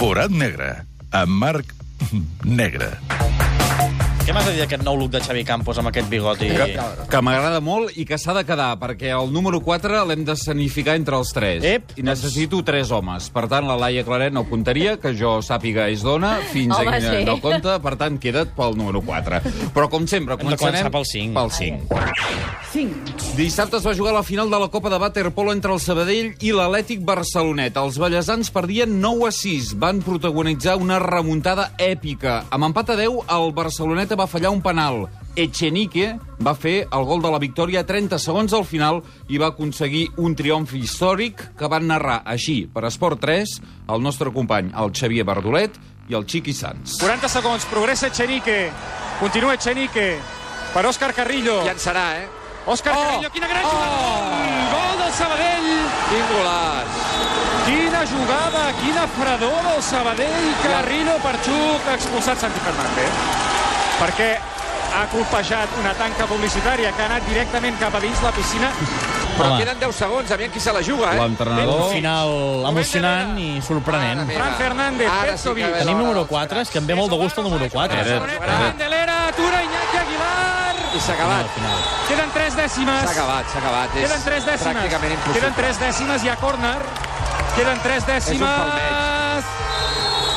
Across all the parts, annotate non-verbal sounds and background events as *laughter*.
Forat negre, amb Marc Negre. Què m'has de dir d'aquest nou look de Xavi Campos amb aquest bigoti? Que, que m'agrada molt i que s'ha de quedar, perquè el número 4 l'hem de sanificar entre els tres. Ep, I necessito tres homes. Per tant, la Laia Claret no comptaria, que jo sàpiga és dona, fins Home, aquí sí. no compta, per tant, queda't pel número 4. Però, com sempre, començarem començar pel cinc. Pel 5. Dissabte es va jugar la final de la Copa de Waterpolo entre el Sabadell i l'Atlètic Barcelonet. Els ballesans perdien 9 a 6. Van protagonitzar una remuntada èpica. Amb empat a 10, el Barceloneta va fallar un penal. Echenique va fer el gol de la victòria a 30 segons al final i va aconseguir un triomf històric que van narrar així per Esport 3 el nostre company, el Xavier Bardolet i el Chiqui Sanz. 40 segons, progressa Echenique. Continua Echenique. Per Òscar Carrillo. Llançarà, eh? Òscar Oh! Carrillo, quina gran jugada! Gol del Sabadell! Quin golaç! Quina jugada, quina fredor del Sabadell. Carrillo per Xuc, expulsat Santi Fernández. Perquè ha colpejat una tanca publicitària que ha anat directament cap a dins la piscina. Però Home. queden 10 segons, aviam qui se la juga, eh? L'entrenador... Un final emocionant i sorprenent. Fran Fernández, Ara sí Petkovic. Tenim número dels 4, és que em ve molt de gust el número 4. Era- Barceloneta, Candelera, atura Iñaki Aguilar. I s'ha acabat. Queden 3 dècimes. S'ha acabat, s'ha acabat. És Queden 3 dècimes. pràcticament impossible. Queden 3 dècimes, hi ha córner. Queden 3 dècimes.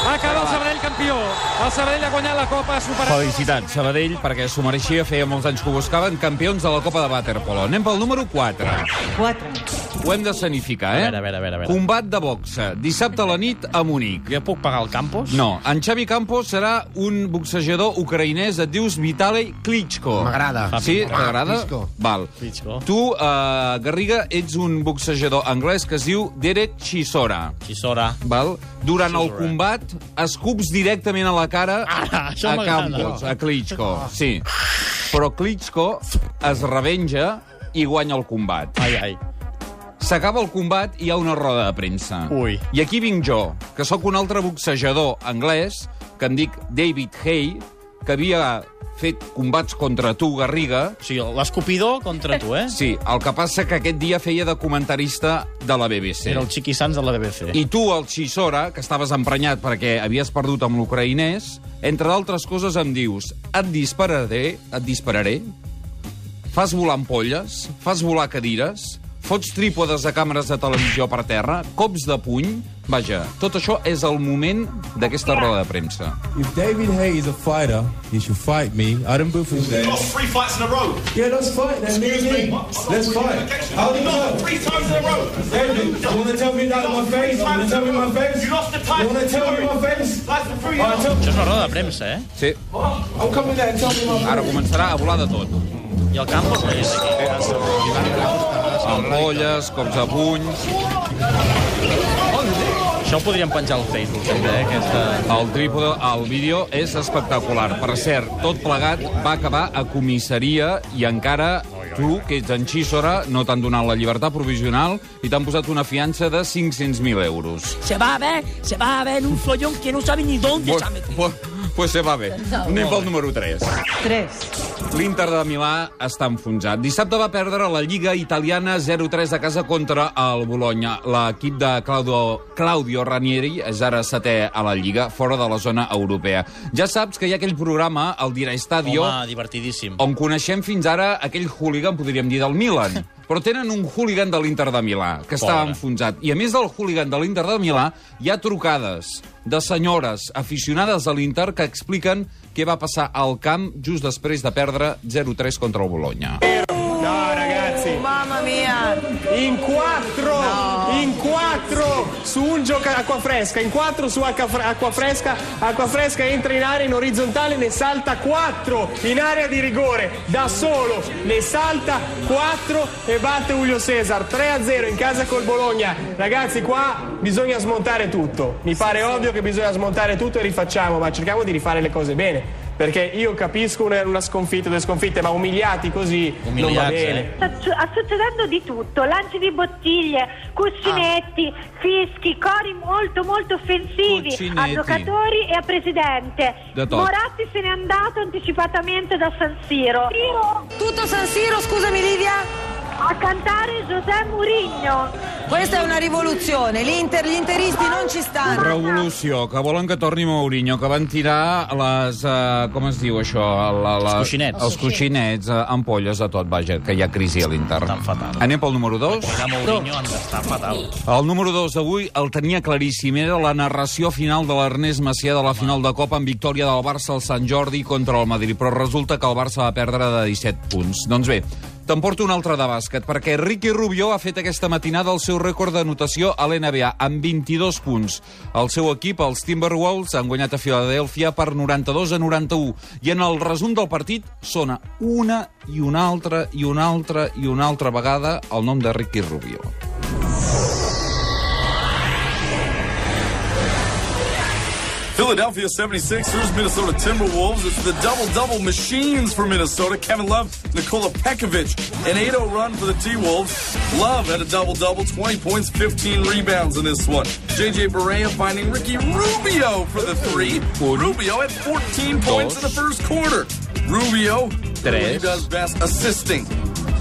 Acaba el Sabadell campió. El Sabadell ha guanyat la Copa, ha superat... Felicitats, Sabadell, perquè s'ho mereixia, feia molts anys que ho buscaven, campions de la Copa de Waterpolo. Anem pel número 4. 4. Ho hem de sanificar, eh? A veure, a veure, a veure, a veure. Combat de boxa, dissabte a la nit a Munic. Jo puc pagar el Campos? No, en Xavi Campos serà un boxejador ucraïnès, et dius Vitaly Klitschko. M'agrada. Sí, t'agrada? Val. Klitschko. Tu, uh, Garriga, ets un boxejador anglès que es diu Derek Chisora. Xisora. Val? Durant el Chisora. Escups directament a la cara Ah, a. Campos, a Klitschko. Sí. Però Klitschko es revenja i guanya el combat. Ai, ai. S'acaba el combat i hi ha una roda de premsa. Ui. I aquí vinc jo, que sóc un altre boxejador anglès, que em dic David Hay, que havia fet combats contra tu, Garriga. Sigui, l'escopidor contra tu, eh? *laughs* Sí, el que passa que aquest dia feia de comentarista de la BBC. Era el Chiqui Sanz de la BBC. I tu, el Xisora, que estaves emprenyat perquè havies perdut amb l'ucraïnès, entre d'altres coses em dius et dispararé, et dispararé, fas volar ampolles, fas volar cadires, fots trípodes de càmeres de televisió per terra, cops de puny... Vaja, tot això és el moment d'aquesta roda de premsa. If David Hay is a fighter, he should fight me. I don't boo for that. lost three fights in a row. Yeah, let's fight. Then me Excuse me. him. Let's fight. How do you No, know? three times in a row. David, you want to tell me that in my face? You want to tell me my face? You lost the title. You want to tell me my face? Això és una roda de premsa, eh? Sí, I'm coming there and tell me my face. ara començarà a volar de tot. I el Campos no és aquí. Ampolles, cops de puny... Això ho podríem penjar al Facebook, també, eh? Aquesta... El trípode, el vídeo és espectacular. Per cert, tot plegat va acabar a comissaria i encara tu, que ets en Xísora, no t'han donat la llibertat provisional i t'han posat una fiança de 500.000 euros. Se va a ver, se va a ver un follón que no sabe ni dónde se ha metido. Pues, se va bé. Anem pel número 3. 3. L'Inter de Milà està enfonsat. Dissabte va perdre la Lliga Italiana 0-3 a casa contra el Bologna. L'equip de Claudio, Claudio Ranieri és ara setè a la Lliga, fora de la zona europea. Ja saps que hi ha aquell programa, el Dira Estadio, Home, divertidíssim. on coneixem fins ara aquell hooligan, podríem dir, del Milan. *laughs* Però tenen un hooligan de l'Inter de Milà, que està Pobre. enfonsat. I a més del hooligan de l'Inter de Milà, hi ha trucades de senyores aficionades a l'Inter que expliquen què va passar al camp just després de perdre 0-3 contra el Bologna. No, ragazzi. Mamma mia. In quattro, in quattro su un gioca acqua fresca, in quattro su acqua, acqua fresca, acqua fresca entra in area in orizzontale, ne salta quattro in area di rigore, da solo, ne salta quattro e batte Julio Cesar, 3-0 in casa col Bologna. Ragazzi, qua bisogna smontare tutto. Mi pare ovvio che bisogna smontare tutto e rifacciamo, ma cerchiamo di rifare le cose bene. Perché io capisco una, una sconfitta, due sconfitte, ma umiliati così non va bene. Sta su- sta succedendo di tutto, lanci di bottiglie, cuscinetti, fischi, cori molto molto offensivi Cuscinetti. a giocatori e a presidente. Moratti se n'è andato anticipatamente da San Siro. Tutto San Siro, scusami Livia. A cantare José Mourinho. Questa è una rivoluzione. L'Inter, gli interisti non ci stanno. Revolució, que volen que torni Mourinho, que van tirar les... Uh, com es diu això? La, la, Els coixinets. Els coixinets, uh, ampolles de tot, vaja, que hi ha crisi a l'Inter. Estan fatal. Anem pel número 2. Era Mourinho d'estar fatal. El número 2 d'avui el tenia claríssim. Era la narració final de l'Ernest Macià de la final de Copa amb victòria del Barça al Sant Jordi contra el Madrid. Però resulta que el Barça va perdre de 17 punts. Doncs bé, Te'n porto un altre de bàsquet, perquè Ricky Rubio ha fet aquesta matinada el seu rècord d'anotació a l'NBA, amb 22 punts. El seu equip, els Timberwolves, han guanyat a Filadèlfia per 92 a 91. I en el resum del partit sona una i una altra i una altra i una altra vegada el nom de Ricky Rubio. Philadelphia 76ers, Minnesota Timberwolves. It's the double-double machines for Minnesota. Kevin Love, Nikola Pekovic, an 8-0 run for the T-Wolves. Love had a double-double, 20 points, 15 rebounds in this one. J.J. Barea finding Ricky Rubio for the three. Rubio had 14 points in the first quarter. Rubio, he does best, assisting.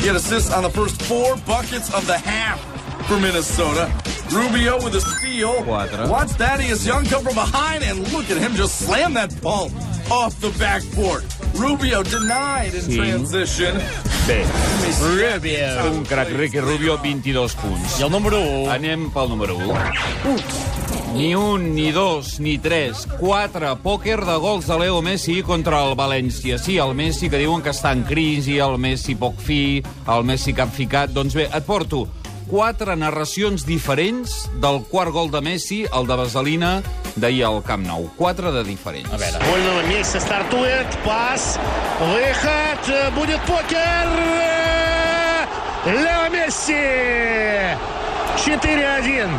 He had assists on the first four buckets of the half for Minnesota. Rubio with a steal. Cuatro. Watch Thaddeus Young come from behind and look at him just slam that ball off the backboard. Rubio denied in Sí. transition. Bé, Rubio. un crac Ricky Rubio, 22 punts. I el número 1. Anem pel número 1. Ni un, ni dos, ni tres, quatre. Pòquer de gols de Leo Messi contra el València. Sí, el Messi, que diuen que està en crisi, el Messi poc fi, el Messi capficat. Doncs bé, et porto quatre narracions diferents del quart gol de Messi, el de Vaselina, d'ahir al Camp Nou. Quatre de diferents. A veure. Вольного места стартует. Пас. Выход. Будет покер. Лео Месси. 4-1.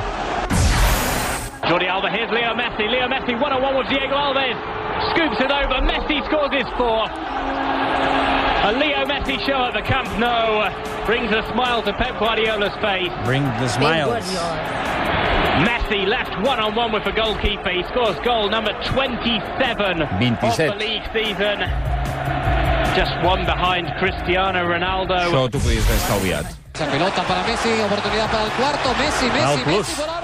Jordi Alba, here's Leo Messi. Leo Messi, one on one with Diego Alves. Scoops it over. Messi scores his fourth. A Leo Messi show at the Camp Nou brings a smile to Pep Guardiola's face. Bring the smiles. Messi left one on one with the goalkeeper. He scores goal number 27 of the league season. Just one behind Cristiano Ronaldo. Això t'ho podies haver estalviat. Esa pelota para Messi, oportunidad para el cuarto. Messi, Messi, Messi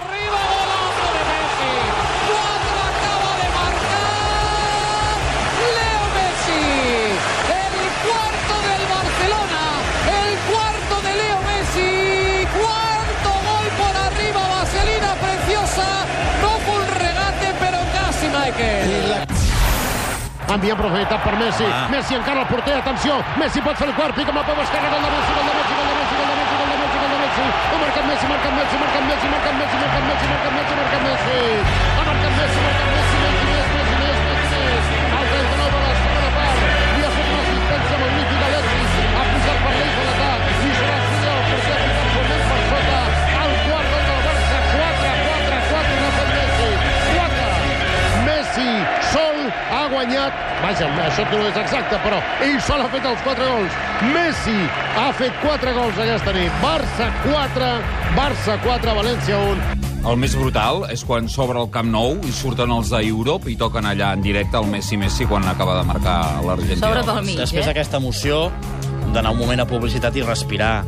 Envia aprofitat per Messi. Messi encara el porter, atenció. Messi pot fer el quart, pica amb el peu esquerre, gol de Messi, gol de Messi, gol de Messi, gol de Messi, gol de Messi, gol de Messi. Ha marcat Messi, marcat Messi, marcat Messi, marcat Messi, marcat Messi, marcat Messi, marcat Messi. Guanyat vaja, això no és exacte però ell sol ha fet els 4 gols Messi ha fet 4 gols aquesta nit Barça 4 Barça 4, València 1 El més brutal és quan s'obre el Camp Nou i surten els d'Europe i toquen allà en directe el Messi-Messi quan acaba de marcar l'Argentina. Sobre pel mig, Després eh? d'aquesta emoció, d'anar un moment a publicitat i respirar.